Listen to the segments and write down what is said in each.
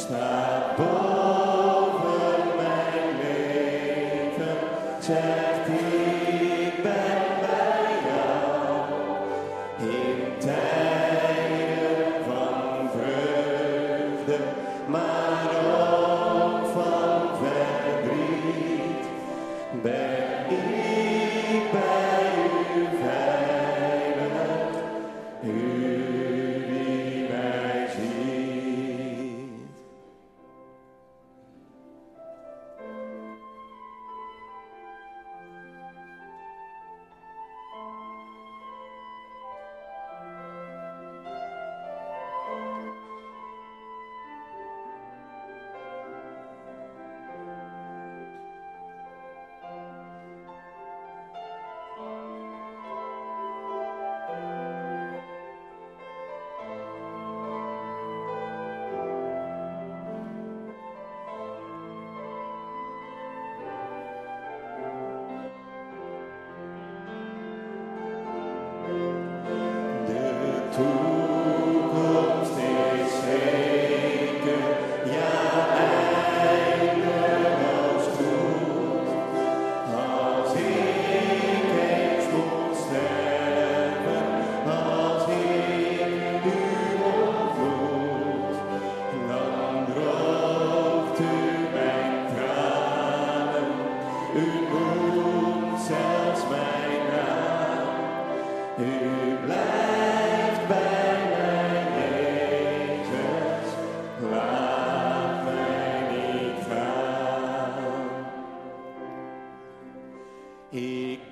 staat boven mijn leven.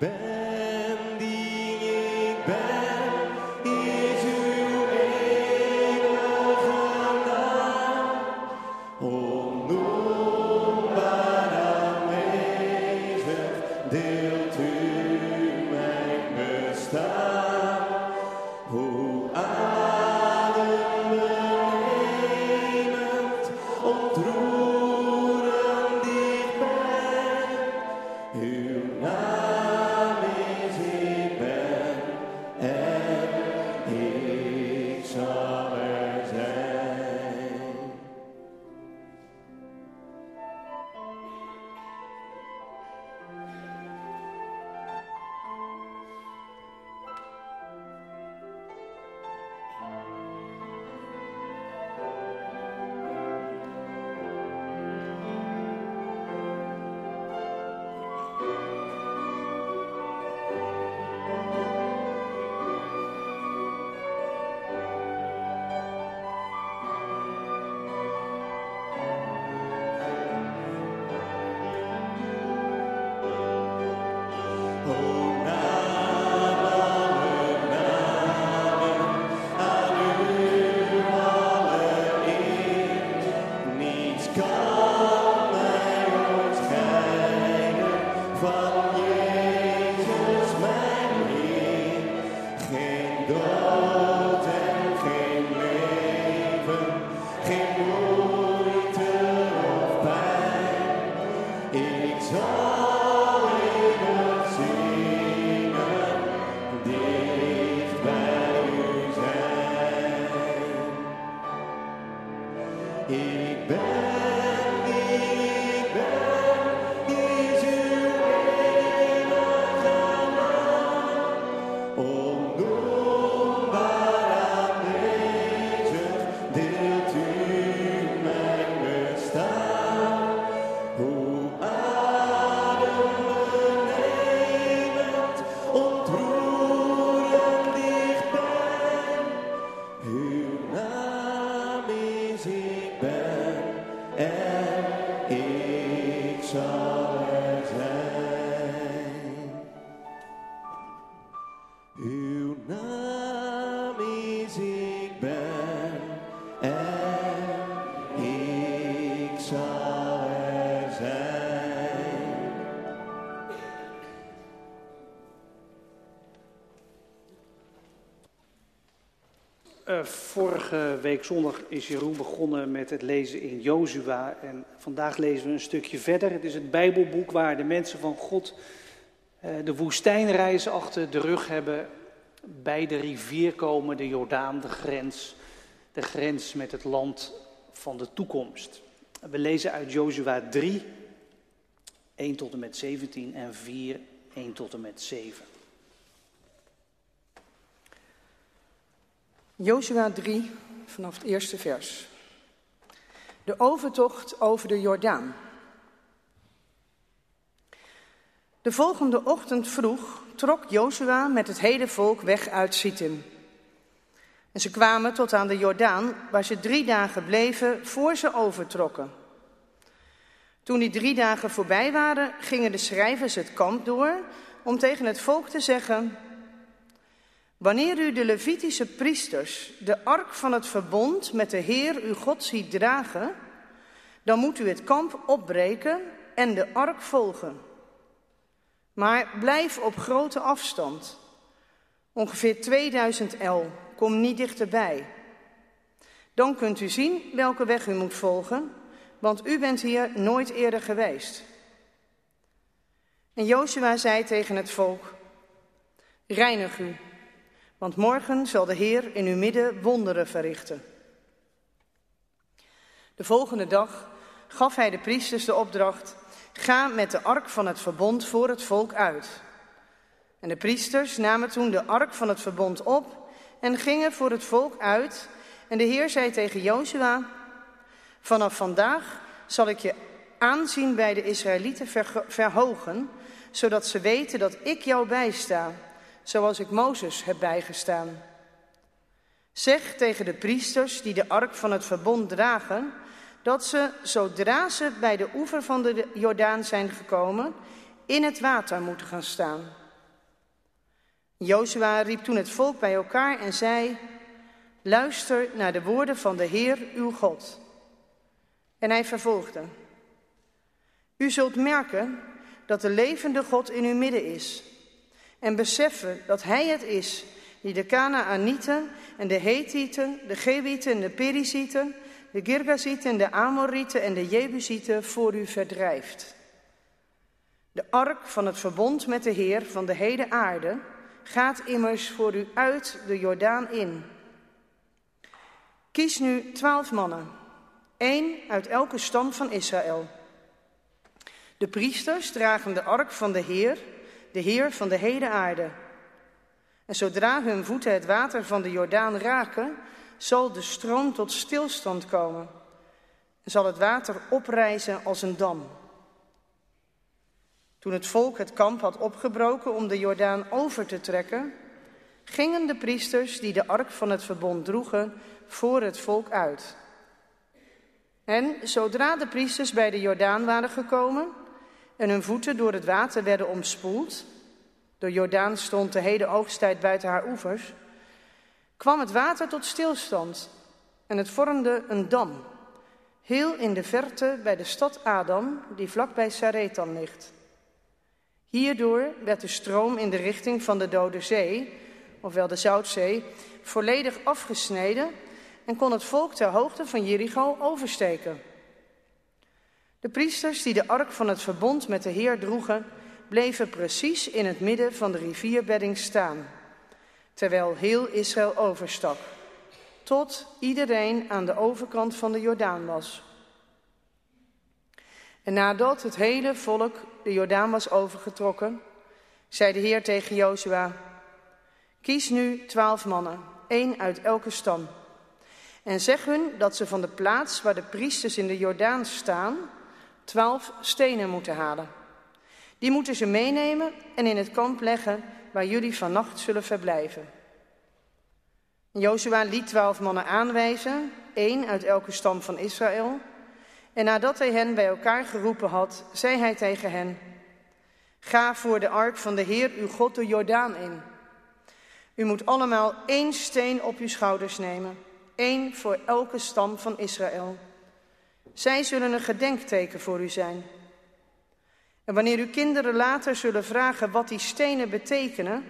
Ik Vorige week zondag is Jeroen begonnen met het lezen in Jozua. En vandaag lezen we een stukje verder. Het is het Bijbelboek waar de mensen van God uh, de woestijnreis achter de rug hebben. Bij de rivier komen, de Jordaan, de grens. De grens met het land van de toekomst. We lezen uit Jozua 3, 1 tot en met 17 en 4, 1 tot en met 7. Jozua 3 vanaf het eerste vers. De overtocht over de Jordaan. De volgende ochtend vroeg trok Jozua met het hele volk weg uit Sittim. En ze kwamen tot aan de Jordaan, waar ze drie dagen bleven voor ze overtrokken. Toen die drie dagen voorbij waren, gingen de schrijvers het kamp door om tegen het volk te zeggen: Wanneer u de Levitische priesters de ark van het verbond met de Heer uw God ziet dragen, dan moet u het kamp opbreken en de ark volgen. Maar blijf op grote afstand, ongeveer 2000 el, kom niet dichterbij. Dan kunt u zien welke weg u moet volgen, want u bent hier nooit eerder geweest. En Joshua zei tegen het volk, reinig u want morgen zal de Heer in uw midden wonderen verrichten. De volgende dag gaf hij de priesters de opdracht: ga met de ark van het verbond voor het volk uit. En de priesters namen toen de ark van het verbond op en gingen voor het volk uit. En de Heer zei tegen Jozua: Vanaf vandaag zal ik je aanzien bij de Israëlieten verhogen, zodat ze weten dat ik jou bijsta zoals ik Mozes heb bijgestaan. Zeg tegen de priesters die de ark van het verbond dragen, dat ze, zodra ze bij de oever van de Jordaan zijn gekomen, in het water moeten gaan staan. Jozua riep toen het volk bij elkaar en zei, luister naar de woorden van de Heer uw God. En hij vervolgde, u zult merken dat de levende God in uw midden is en beseffen dat Hij het is die de Canaanieten en de Hethieten, de Gewieten en de Perizieten, de Girgazieten en de Amorieten en de Jebusieten voor u verdrijft. De ark van het verbond met de Heer van de hele aarde gaat immers voor u uit de Jordaan in. Kies nu twaalf mannen, één uit elke stam van Israël. De priesters dragen de ark van de Heer de Heer van de hele aarde. En zodra hun voeten het water van de Jordaan raken, zal de stroom tot stilstand komen en zal het water oprijzen als een dam. Toen het volk het kamp had opgebroken om de Jordaan over te trekken, gingen de priesters die de ark van het verbond droegen voor het volk uit. En zodra de priesters bij de Jordaan waren gekomen, en hun voeten door het water werden omspoeld, de Jordaan stond de hele oogsttijd buiten haar oevers, kwam het water tot stilstand en het vormde een dam, heel in de verte bij de stad Adam, die vlakbij Saretan ligt. Hierdoor werd de stroom in de richting van de Dode Zee, ofwel de Zoutzee, volledig afgesneden en kon het volk ter hoogte van Jericho oversteken. De priesters die de ark van het verbond met de Heer droegen, bleven precies in het midden van de rivierbedding staan, terwijl heel Israël overstak, tot iedereen aan de overkant van de Jordaan was. En nadat het hele volk de Jordaan was overgetrokken, zei de Heer tegen Jozua, kies nu twaalf mannen, één uit elke stam, en zeg hun dat ze van de plaats waar de priesters in de Jordaan staan, twaalf stenen moeten halen. Die moeten ze meenemen en in het kamp leggen waar jullie vannacht zullen verblijven. Jozua liet twaalf mannen aanwijzen, één uit elke stam van Israël. En nadat hij hen bij elkaar geroepen had, zei hij tegen hen: Ga voor de ark van de Heer uw God de Jordaan in. U moet allemaal één steen op uw schouders nemen, één voor elke stam van Israël. Zij zullen een gedenkteken voor u zijn. En wanneer uw kinderen later zullen vragen wat die stenen betekenen,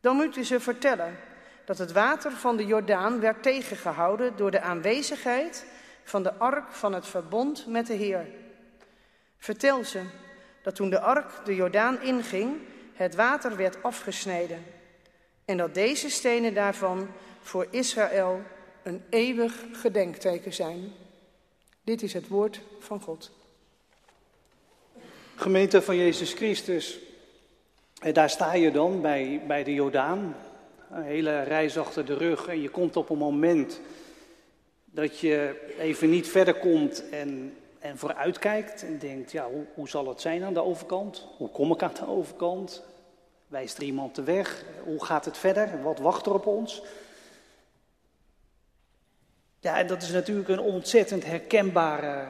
dan moet u ze vertellen dat het water van de Jordaan werd tegengehouden door de aanwezigheid van de ark van het verbond met de Heer. Vertel ze dat toen de ark de Jordaan inging, het water werd afgesneden en dat deze stenen daarvan voor Israël een eeuwig gedenkteken zijn. Dit is het woord van God. Gemeente van Jezus Christus, en daar sta je dan bij, bij de Jordaan, een hele reis achter de rug en je komt op een moment dat je even niet verder komt en, en vooruitkijkt en denkt, ja, hoe, hoe zal het zijn aan de overkant? Hoe kom ik aan de overkant? Wijst er iemand de weg? Hoe gaat het verder? Wat wacht er op ons? Ja, dat is natuurlijk een ontzettend herkenbare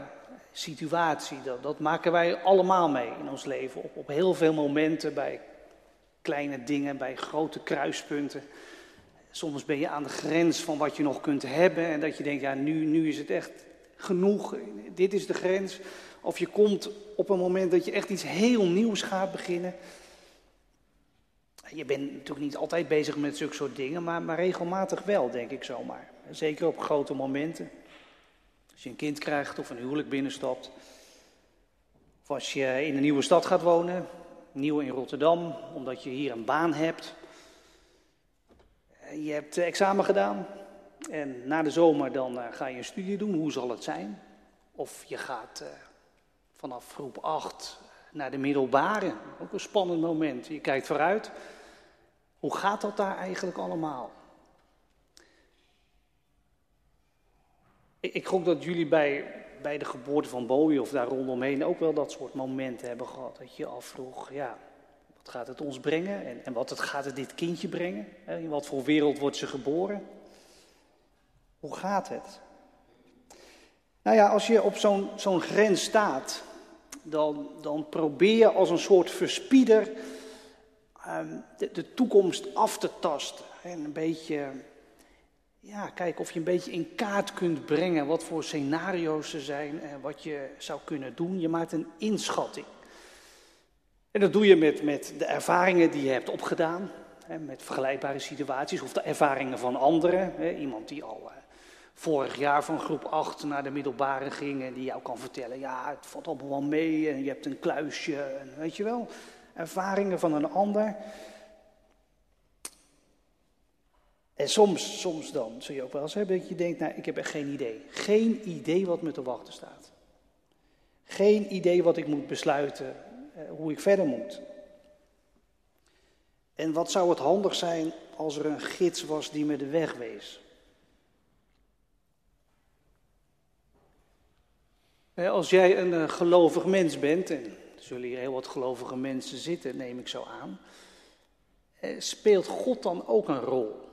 situatie. Dat, dat maken wij allemaal mee in ons leven. Op, op heel veel momenten, bij kleine dingen, bij grote kruispunten. Soms ben je aan de grens van wat je nog kunt hebben en dat je denkt, ja, nu, nu is het echt genoeg, dit is de grens. Of je komt op een moment dat je echt iets heel nieuws gaat beginnen. Je bent natuurlijk niet altijd bezig met zulke soort dingen, maar, maar regelmatig wel, denk ik zomaar. Zeker op grote momenten. Als je een kind krijgt of een huwelijk binnenstapt. Of als je in een nieuwe stad gaat wonen, nieuw in Rotterdam, omdat je hier een baan hebt. Je hebt examen gedaan en na de zomer dan uh, ga je een studie doen. Hoe zal het zijn? Of je gaat uh, vanaf groep 8 naar de middelbare. Ook een spannend moment. Je kijkt vooruit. Hoe gaat dat daar eigenlijk allemaal? Ik, gok dat jullie bij, bij de geboorte van Bowie of daar rondomheen ook wel dat soort momenten hebben gehad. Dat je je afvroeg, ja, wat gaat het ons brengen? En, en wat het, gaat het dit kindje brengen? In wat voor wereld wordt ze geboren? Hoe gaat het? Nou ja, als je op zo'n zo'n grens staat, dan, dan probeer je als een soort verspieder um, de, de, toekomst af te tasten. En een beetje, ja, kijken of je een beetje in kaart kunt brengen wat voor scenario's er zijn en wat je zou kunnen doen. Je maakt een inschatting. En dat doe je met, met de ervaringen die je hebt opgedaan, hè, met vergelijkbare situaties of de ervaringen van anderen. Hè, iemand die al uh, vorig jaar van groep 8 naar de middelbare ging en die jou kan vertellen, ja, het valt allemaal wel mee en je hebt een kluisje, en, weet je wel. Ervaringen van een ander. En soms, soms dan zul je ook wel eens hebben dat je denkt, nou, ik heb echt geen idee. Geen idee wat me te wachten staat. Geen idee wat ik moet besluiten, eh, hoe ik verder moet. En wat zou het handig zijn als er een gids was die me de weg wees? Als jij een uh, gelovig mens bent, en er zullen hier heel wat gelovige mensen zitten, neem ik zo aan, eh, speelt God dan ook een rol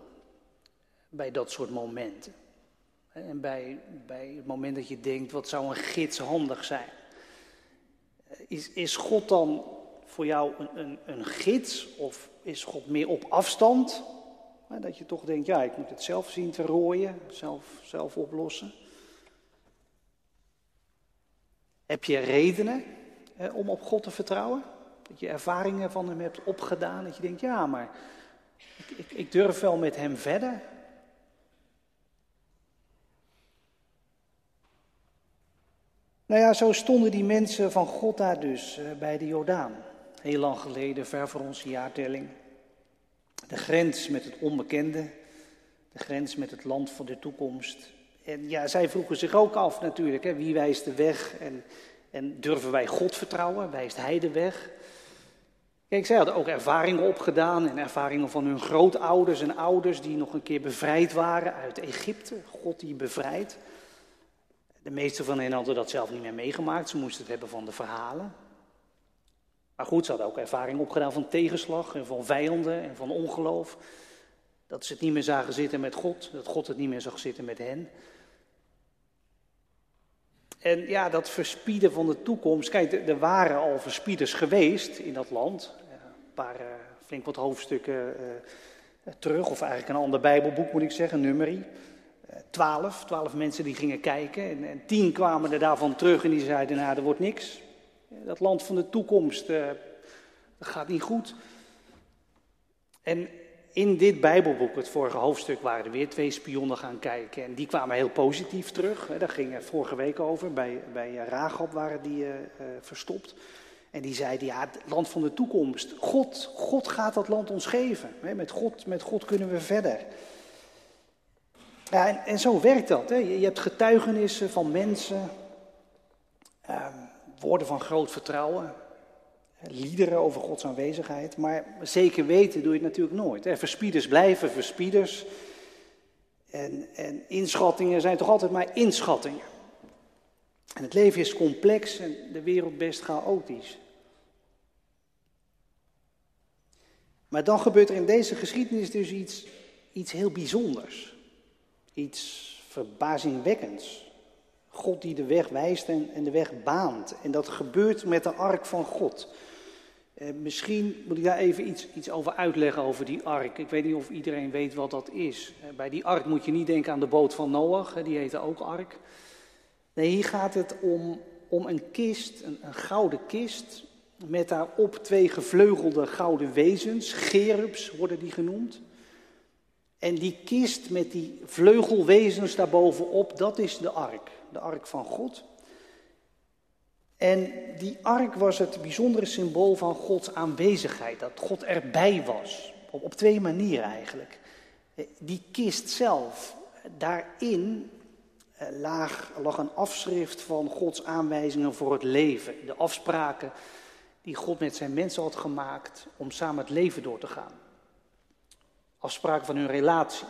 bij dat soort momenten? En bij, bij het moment dat je denkt, wat zou een gids handig zijn? Is, is God dan voor jou een, een, een gids of is God meer op afstand? Dat je toch denkt, ja, ik moet het zelf zien te rooien, zelf, zelf oplossen. Heb je redenen om op God te vertrouwen? Dat je ervaringen van hem hebt opgedaan, dat je denkt, ja, maar ik, ik, ik durf wel met hem verder. Nou ja, zo stonden die mensen van God daar dus uh, bij de Jordaan. Heel lang geleden, ver voor onze jaartelling. De grens met het onbekende, de grens met het land van de toekomst. En ja, zij vroegen zich ook af natuurlijk, hè, wie wijst de weg en, en durven wij God vertrouwen? Wijst Hij de weg? Kijk, zij hadden ook ervaringen opgedaan en ervaringen van hun grootouders en ouders die nog een keer bevrijd waren uit Egypte. God die bevrijdt. De meeste van hen hadden dat zelf niet meer meegemaakt, ze moesten het hebben van de verhalen. Maar goed, ze hadden ook ervaring opgedaan van tegenslag en van vijanden en van ongeloof. Dat ze het niet meer zagen zitten met God, dat God het niet meer zag zitten met hen. En ja, dat verspieden van de toekomst. Kijk, er waren al verspieders geweest in dat land. Een paar, uh, flink wat hoofdstukken uh, terug, of eigenlijk een ander Bijbelboek moet ik zeggen, nummerie. Twaalf, twaalf mensen die gingen kijken. En, en, tien kwamen er daarvan terug en die zeiden, nou, er wordt niks. Dat land van de toekomst, uh, dat gaat niet goed. En in dit Bijbelboek, het vorige hoofdstuk, waren er weer twee spionnen gaan kijken. En die kwamen heel positief terug. Daar ging het vorige week over. Bij, bij Rahab waren die uh, verstopt. En die zeiden, ja, het land van de toekomst. God, God gaat dat land ons geven. Met God, met God kunnen we verder. Ja, en, en zo werkt dat. Hè. Je, hebt getuigenissen van mensen. Uh, woorden van groot vertrouwen liederen over Gods aanwezigheid. Maar zeker weten doe je het natuurlijk nooit. Verspieders blijven verspieders. En, en inschattingen zijn toch altijd maar inschattingen. En het leven is complex en de wereld best chaotisch. Maar dan gebeurt er in deze geschiedenis dus iets, iets heel bijzonders. Iets verbazingwekkends. God die de weg wijst en, de weg baant. En dat gebeurt met de ark van God. Eh, misschien moet ik daar even iets, iets over uitleggen over die ark. Ik weet niet of iedereen weet wat dat is. Eh, bij die ark moet je niet denken aan de boot van Noach, die heette ook ark. Nee, hier gaat het om, om een kist, een, een gouden kist, met daarop twee gevleugelde gouden wezens, gerubs worden die genoemd. En die kist met die vleugelwezens daarbovenop, dat is de ark, de ark van God. En die ark was het bijzondere symbool van Gods aanwezigheid, dat God erbij was. Op, twee manieren eigenlijk. Die kist zelf, daarin eh, lag een afschrift van Gods aanwijzingen voor het leven. De afspraken die God met zijn mensen had gemaakt om samen het leven door te gaan. Afspraken van hun relatie.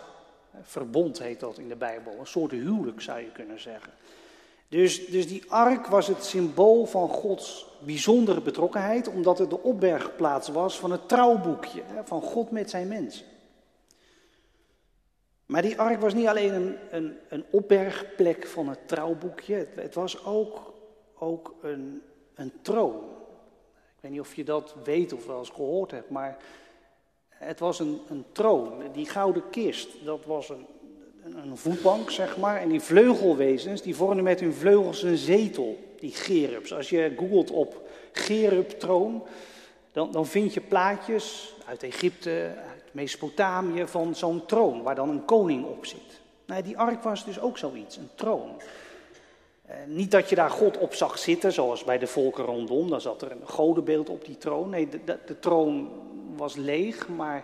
Verbond heet dat in de Bijbel. Een soort huwelijk zou je kunnen zeggen. Dus, dus die ark was het symbool van Gods bijzondere betrokkenheid, omdat het de opbergplaats was van het trouwboekje van God met zijn mensen. Maar die ark was niet alleen een, een, een opbergplek van het trouwboekje, het, het was ook, ook een, een troon. Ik weet niet of je dat weet of wel eens gehoord hebt, maar het was een, een troon. Die gouden kist, dat was een, een voetbank, zeg maar. En die vleugelwezens, die vormden met hun vleugels een zetel, die gerubs. Als je googelt op gerubtroon, dan, dan vind je plaatjes uit Egypte, uit Mesopotamië, van zo'n troon, waar dan een koning op zit. Nou, die ark was dus ook zoiets, een troon. Eh, niet dat je daar God op zag zitten, zoals bij de volken rondom, dan zat er een godenbeeld op die troon. Nee, de, de, de troon was leeg, maar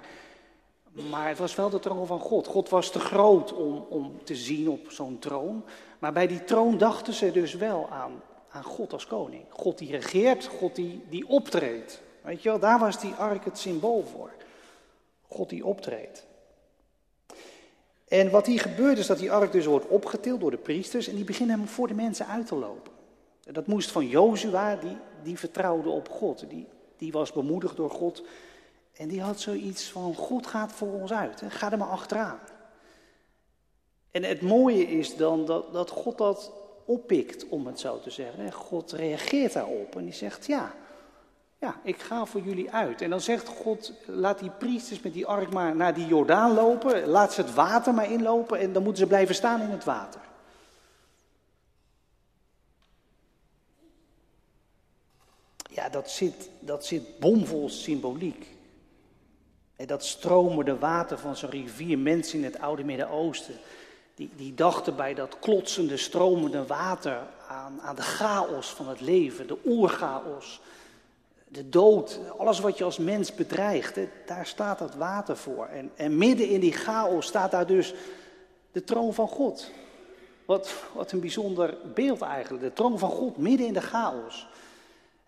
maar het was wel de troon van God. God was te groot om, om te zien op zo'n troon. Maar bij die troon dachten ze dus wel aan, aan God als koning. God die regeert, God die, die optreedt. Weet je wel, daar was die ark het symbool voor. God die optreedt. En wat hier gebeurt is dat die ark dus wordt opgetild door de priesters en die beginnen hem voor de mensen uit te lopen. Dat moest van Jozua, die, die vertrouwde op God. Die, die was bemoedigd door God en die had zoiets van, God gaat voor ons uit, ga er maar achteraan. En het mooie is dan dat, dat God dat oppikt, om het zo te zeggen. God reageert daarop en die zegt, ja, ja, ik ga voor jullie uit. En dan zegt God, laat die priesters met die ark maar naar die Jordaan lopen, laat ze het water maar inlopen en dan moeten ze blijven staan in het water. Ja, dat zit, dat zit bomvol symboliek. Dat stromende water van zo'n rivier, mensen in het oude Midden-Oosten, die, die dachten bij dat klotsende, stromende water aan, aan de chaos van het leven, de oerchaos, de dood, alles wat je als mens bedreigt, daar staat dat water voor. En, en midden in die chaos staat daar dus de troon van God. Wat, wat een bijzonder beeld eigenlijk, de troon van God midden in de chaos.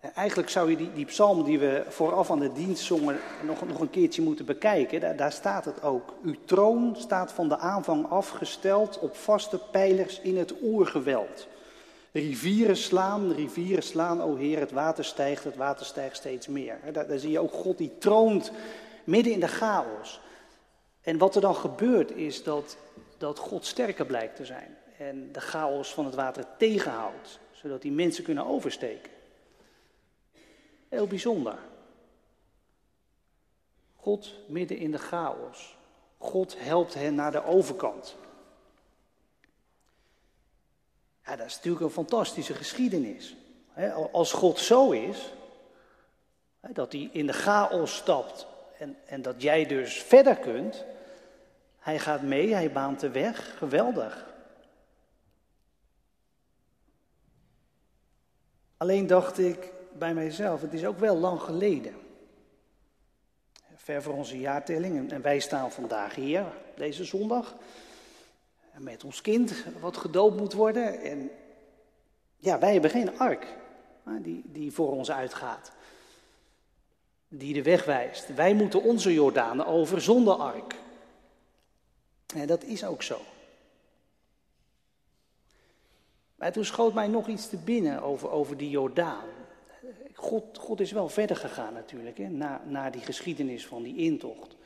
Eigenlijk zou je die, die psalm die we vooraf aan de dienst zongen nog, nog een keertje moeten bekijken. Daar, daar staat het ook. Uw troon staat van de aanvang afgesteld op vaste pijlers in het oergeweld. Rivieren slaan, rivieren slaan, o Heer, het water stijgt, het water stijgt steeds meer. Daar, daar zie je ook God die troont midden in de chaos. En wat er dan gebeurt is dat, dat God sterker blijkt te zijn. En de chaos van het water tegenhoudt, zodat die mensen kunnen oversteken. Heel bijzonder. God midden in de chaos. God helpt hen naar de overkant. Ja, dat is natuurlijk een fantastische geschiedenis. Als God zo is, dat hij in de chaos stapt En, en dat jij dus verder kunt. Hij gaat mee, hij baant de weg. Geweldig. Alleen dacht ik bij mijzelf, het is ook wel lang geleden. Ver voor onze jaartelling. En wij staan vandaag hier, deze zondag. Met ons kind wat gedoopt moet worden. En ja, wij hebben geen ark die, die voor ons uitgaat. Die de weg wijst. Wij moeten onze Jordaan over zonder ark. En dat is ook zo. Maar toen schoot mij nog iets te binnen over, over die Jordaan. God, God is wel verder gegaan natuurlijk, hè, na, na die geschiedenis van die intocht.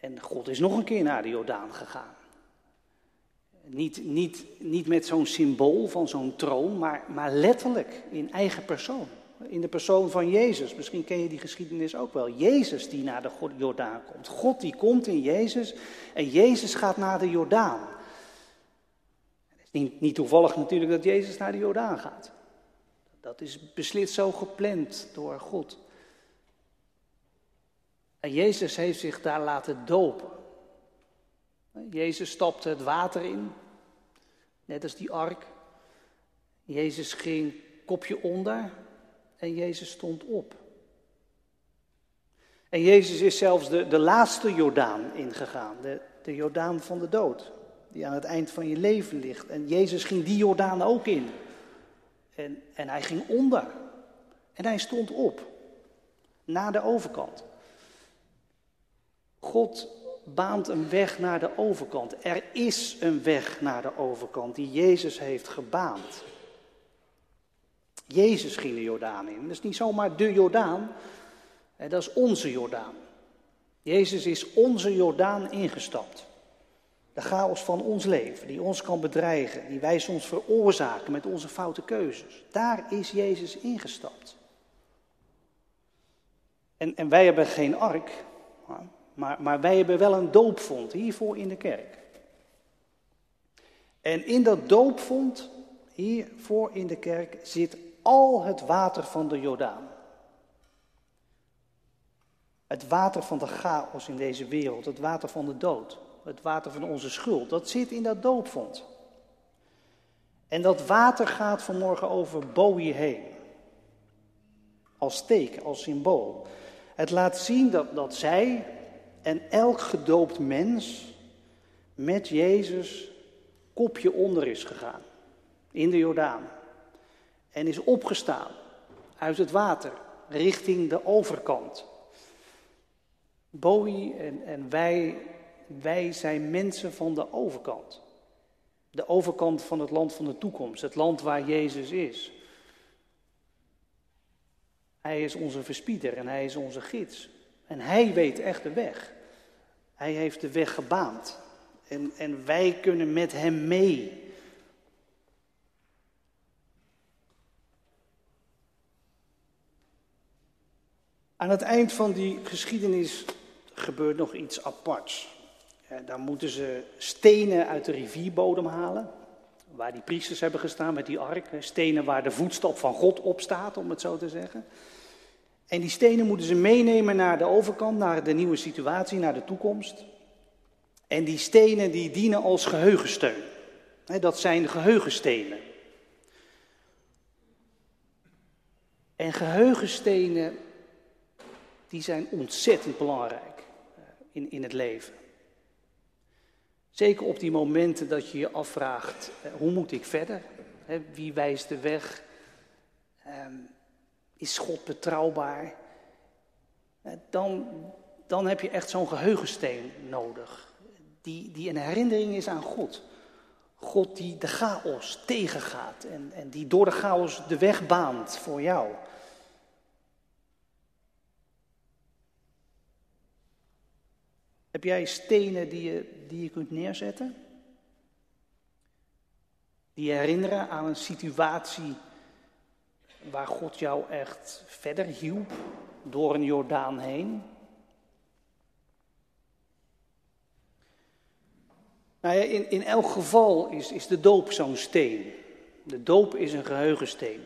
En God is nog een keer naar de Jordaan gegaan. Niet, niet, niet met zo'n symbool van zo'n troon, maar, maar letterlijk in eigen persoon. In de persoon van Jezus. Misschien ken je die geschiedenis ook wel. Jezus die naar de Jordaan komt. God die komt in Jezus en Jezus gaat naar de Jordaan. Het is niet, niet toevallig natuurlijk dat Jezus naar de Jordaan gaat. Dat is beslist zo gepland door God. En Jezus heeft zich daar laten dopen. Jezus stapte het water in, net als die ark. Jezus ging kopje onder en Jezus stond op. En Jezus is zelfs de, de laatste Jordaan ingegaan, de, de Jordaan van de dood, die aan het eind van je leven ligt. En Jezus ging die Jordaan ook in. En, en hij ging onder. En hij stond op, naar de overkant. God baant een weg naar de overkant. Er is een weg naar de overkant die Jezus heeft gebaand. Jezus ging de Jordaan in. Dat is niet zomaar de Jordaan, dat is onze Jordaan. Jezus is onze Jordaan ingestapt. De chaos van ons leven, die ons kan bedreigen, die wij soms veroorzaken met onze foute keuzes. Daar is Jezus ingestapt. En, en wij hebben geen ark, maar, maar wij hebben wel een doopvond hiervoor in de kerk. En in dat doopvond, hiervoor in de kerk, zit al het water van de Jordaan. Het water van de chaos in deze wereld, het water van de dood, het water van onze schuld, dat zit in dat doopvond. En dat water gaat vanmorgen over Bowie heen. Als teken, als symbool. Het laat zien dat, dat zij en elk gedoopt mens met Jezus kopje onder is gegaan. In de Jordaan. En is opgestaan uit het water richting de overkant. Bowie en, en wij, wij zijn mensen van de overkant. De overkant van het land van de toekomst, het land waar Jezus is. Hij is onze verspieder en hij is onze gids. En hij weet echt de weg. Hij heeft de weg gebaand. En, en wij kunnen met hem mee. Aan het eind van die geschiedenis gebeurt nog iets aparts. Daar moeten ze stenen uit de rivierbodem halen, waar die priesters hebben gestaan met die ark. Stenen waar de voetstap van God op staat, om het zo te zeggen. En die stenen moeten ze meenemen naar de overkant, naar de nieuwe situatie, naar de toekomst. En die stenen die dienen als geheugensteun. Dat zijn geheugenstenen. En geheugenstenen, die zijn ontzettend belangrijk eh, in, in het leven. Zeker op die momenten dat je je afvraagt, eh, hoe moet ik verder? Wie wijst de weg? Ehm, is God betrouwbaar? Eh, dan, dan heb je echt zo'n geheugensteen nodig. Die, die een herinnering is aan God. God die de chaos tegengaat en, en die door de chaos de weg baant voor jou. Heb jij stenen die je, die je kunt neerzetten? Die je herinneren aan een situatie waar God jou echt verder hielp door een Jordaan heen? Nou ja, in, in elk geval is, is de doop zo'n steen. De doop is een geheugensteen.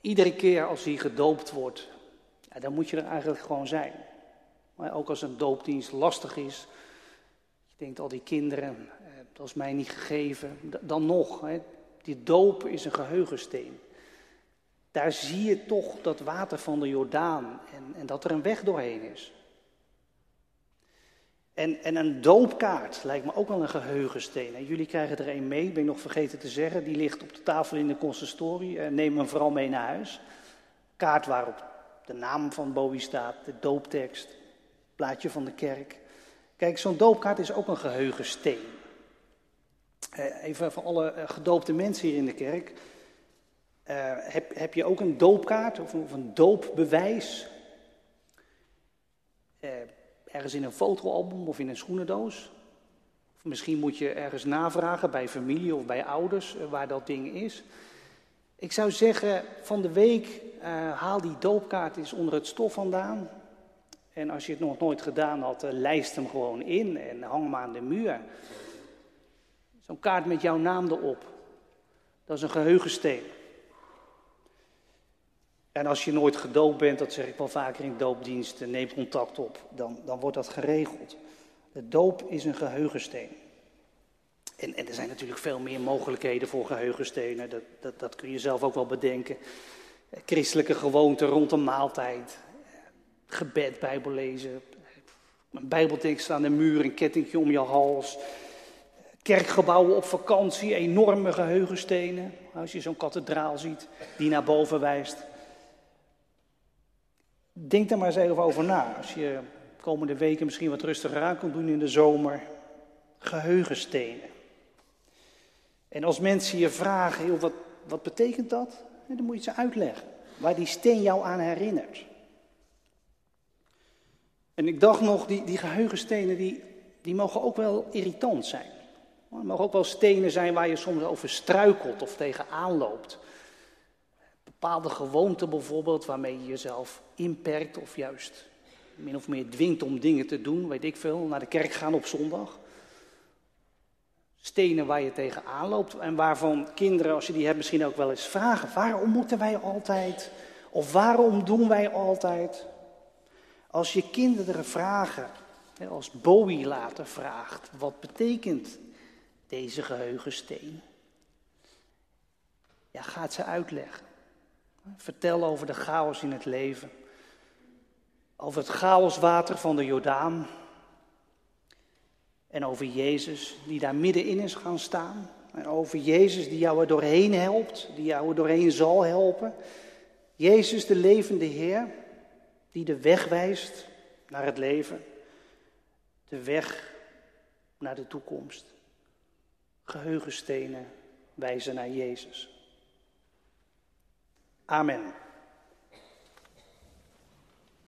Iedere keer als hij gedoopt wordt, dan moet je er eigenlijk gewoon zijn. Maar ook als een doopdienst lastig is, je denkt al die kinderen, eh, dat is mij niet gegeven, dan nog, hè, die doop is een geheugensteen. Daar zie je toch dat water van de Jordaan en, en dat er een weg doorheen is. En, en een doopkaart lijkt me ook wel een geheugensteen. En jullie krijgen er een mee, ben ik nog vergeten te zeggen. Die ligt op de tafel in de consistorie. Eh, neem hem vooral mee naar huis. Kaart waarop de naam van Bowie staat, de dooptekst, plaatje van de kerk. Kijk, zo'n doopkaart is ook een geheugensteen. Eh, even voor alle eh, gedoopte mensen hier in de kerk. heb, heb je ook een doopkaart of, of een doopbewijs? ergens in een fotoalbum of in een schoenendoos. Of misschien moet je ergens navragen bij familie of bij ouders eh, waar dat ding is. Ik zou zeggen, van de week haal die doopkaart eens onder het stof vandaan. En als je het nog nooit gedaan had, uh, lijst hem gewoon in en hang hem aan de muur. Zo'n kaart met jouw naam erop. Dat is een geheugensteen. En als je nooit gedoopt bent, dat zeg ik wel vaker in doopdiensten, neem contact op. Dan, dan wordt dat geregeld. De doop is een geheugensteen. En, en er zijn natuurlijk veel meer mogelijkheden voor geheugenstenen. Dat, dat, dat kun je zelf ook wel bedenken. Christelijke gewoonten rond een maaltijd. Gebed, bijbellezen. Een bijbeltekst aan de muur, een kettingje om je hals. Kerkgebouwen op vakantie, enorme geheugenstenen. Als je zo'n kathedraal ziet die naar boven wijst. Denk daar maar eens even over na. Als je de komende weken misschien wat rustiger aan kunt doen in de zomer. Geheugenstenen. En als mensen je vragen, wat, wat betekent dat? Dan moet je ze uitleggen. Waar die steen jou aan herinnert. En ik dacht nog, die, die geheugenstenen die, die mogen ook wel irritant zijn. Het mogen ook wel stenen zijn waar je soms over struikelt of tegenaan loopt bepaalde gewoonten bijvoorbeeld waarmee je jezelf inperkt of juist min of meer dwingt om dingen te doen, weet ik veel, naar de kerk gaan op zondag. Stenen waar je tegenaan loopt en waarvan kinderen, als je die hebt, misschien ook wel eens vragen: waarom moeten wij altijd? Of waarom doen wij altijd? Als je kinderen vragen, als Bowie later vraagt, wat betekent deze geheugensteen? Ja, gaat ze uitleggen. Vertel over de chaos in het leven. Over het chaoswater van de Jordaan. En over Jezus die daar middenin is gaan staan. En over Jezus die jou er doorheen helpt, die jou er doorheen zal helpen. Jezus de levende Heer, die de weg wijst naar het leven. De weg naar de toekomst. Geheugenstenen wijzen naar Jezus. Amen.